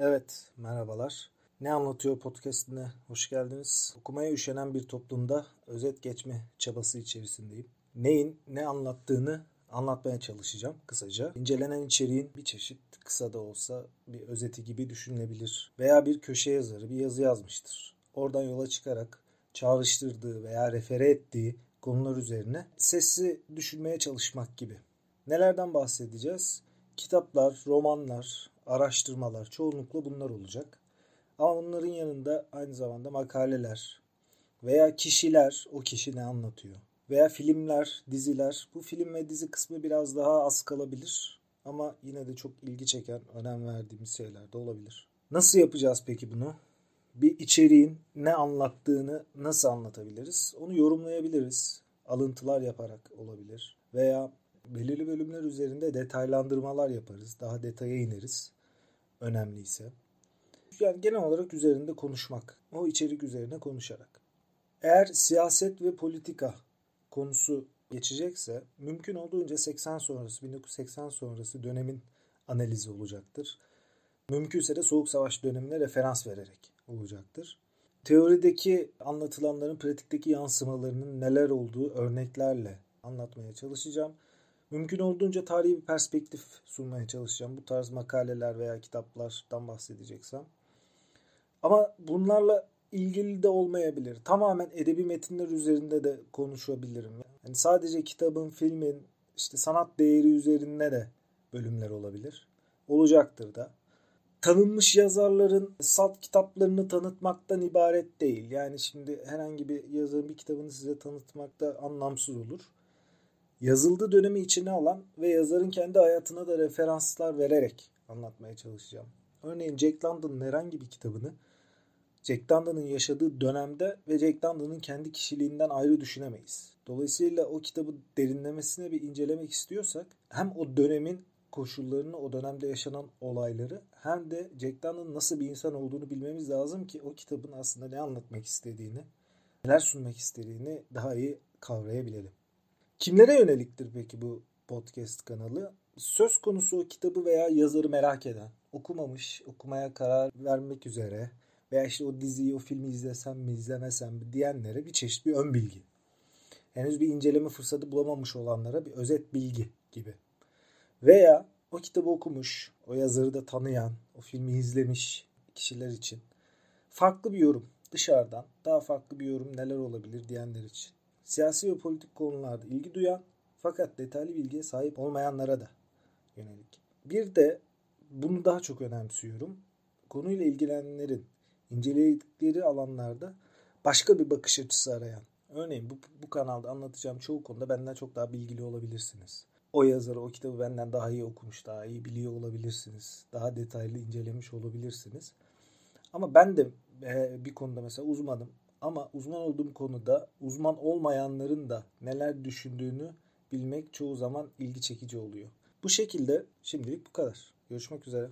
Evet, merhabalar. Ne Anlatıyor podcastine hoş geldiniz. Okumaya üşenen bir toplumda özet geçme çabası içerisindeyim. Neyin ne anlattığını anlatmaya çalışacağım kısaca. İncelenen içeriğin bir çeşit kısa da olsa bir özeti gibi düşünülebilir. Veya bir köşe yazarı bir yazı yazmıştır. Oradan yola çıkarak çağrıştırdığı veya refere ettiği konular üzerine sesli düşünmeye çalışmak gibi. Nelerden bahsedeceğiz? Kitaplar, romanlar, araştırmalar çoğunlukla bunlar olacak. Ama bunların yanında aynı zamanda makaleler veya kişiler o kişi ne anlatıyor veya filmler, diziler. Bu film ve dizi kısmı biraz daha az kalabilir ama yine de çok ilgi çeken, önem verdiğimiz şeyler de olabilir. Nasıl yapacağız peki bunu? Bir içeriğin ne anlattığını nasıl anlatabiliriz? Onu yorumlayabiliriz. Alıntılar yaparak olabilir veya belirli bölümler üzerinde detaylandırmalar yaparız. Daha detaya ineriz önemliyse. Yani genel olarak üzerinde konuşmak. O içerik üzerine konuşarak. Eğer siyaset ve politika konusu geçecekse mümkün olduğunca 80 sonrası 1980 sonrası dönemin analizi olacaktır. Mümkünse de Soğuk Savaş dönemine referans vererek olacaktır. Teorideki anlatılanların pratikteki yansımalarının neler olduğu örneklerle anlatmaya çalışacağım. Mümkün olduğunca tarihi bir perspektif sunmaya çalışacağım. Bu tarz makaleler veya kitaplardan bahsedeceksem. Ama bunlarla ilgili de olmayabilir. Tamamen edebi metinler üzerinde de konuşabilirim. Yani sadece kitabın, filmin, işte sanat değeri üzerinde de bölümler olabilir. Olacaktır da. Tanınmış yazarların salt kitaplarını tanıtmaktan ibaret değil. Yani şimdi herhangi bir yazarın bir kitabını size tanıtmak da anlamsız olur. Yazıldığı dönemi içine alan ve yazarın kendi hayatına da referanslar vererek anlatmaya çalışacağım. Örneğin Jack London'ın herhangi bir kitabını Jack London'ın yaşadığı dönemde ve Jack London'ın kendi kişiliğinden ayrı düşünemeyiz. Dolayısıyla o kitabı derinlemesine bir incelemek istiyorsak hem o dönemin koşullarını, o dönemde yaşanan olayları hem de Jack London'ın nasıl bir insan olduğunu bilmemiz lazım ki o kitabın aslında ne anlatmak istediğini, neler sunmak istediğini daha iyi kavrayabilelim. Kimlere yöneliktir peki bu podcast kanalı? Söz konusu kitabı veya yazarı merak eden, okumamış, okumaya karar vermek üzere veya işte o diziyi, o filmi izlesem mi, izlemesem mi diyenlere bir çeşit bir ön bilgi. Henüz bir inceleme fırsatı bulamamış olanlara bir özet bilgi gibi. Veya o kitabı okumuş, o yazarı da tanıyan, o filmi izlemiş kişiler için farklı bir yorum dışarıdan daha farklı bir yorum neler olabilir diyenler için. Siyasi ve politik konularda ilgi duyan fakat detaylı bilgiye sahip olmayanlara da yönelik. Bir de bunu daha çok önemsiyorum. Konuyla ilgilenenlerin inceledikleri alanlarda başka bir bakış açısı arayan. Örneğin bu, bu kanalda anlatacağım çoğu konuda benden çok daha bilgili olabilirsiniz. O yazarı, o kitabı benden daha iyi okumuş, daha iyi biliyor olabilirsiniz. Daha detaylı incelemiş olabilirsiniz. Ama ben de e, bir konuda mesela uzmanım. Ama uzman olduğum konuda uzman olmayanların da neler düşündüğünü bilmek çoğu zaman ilgi çekici oluyor. Bu şekilde şimdilik bu kadar. Görüşmek üzere.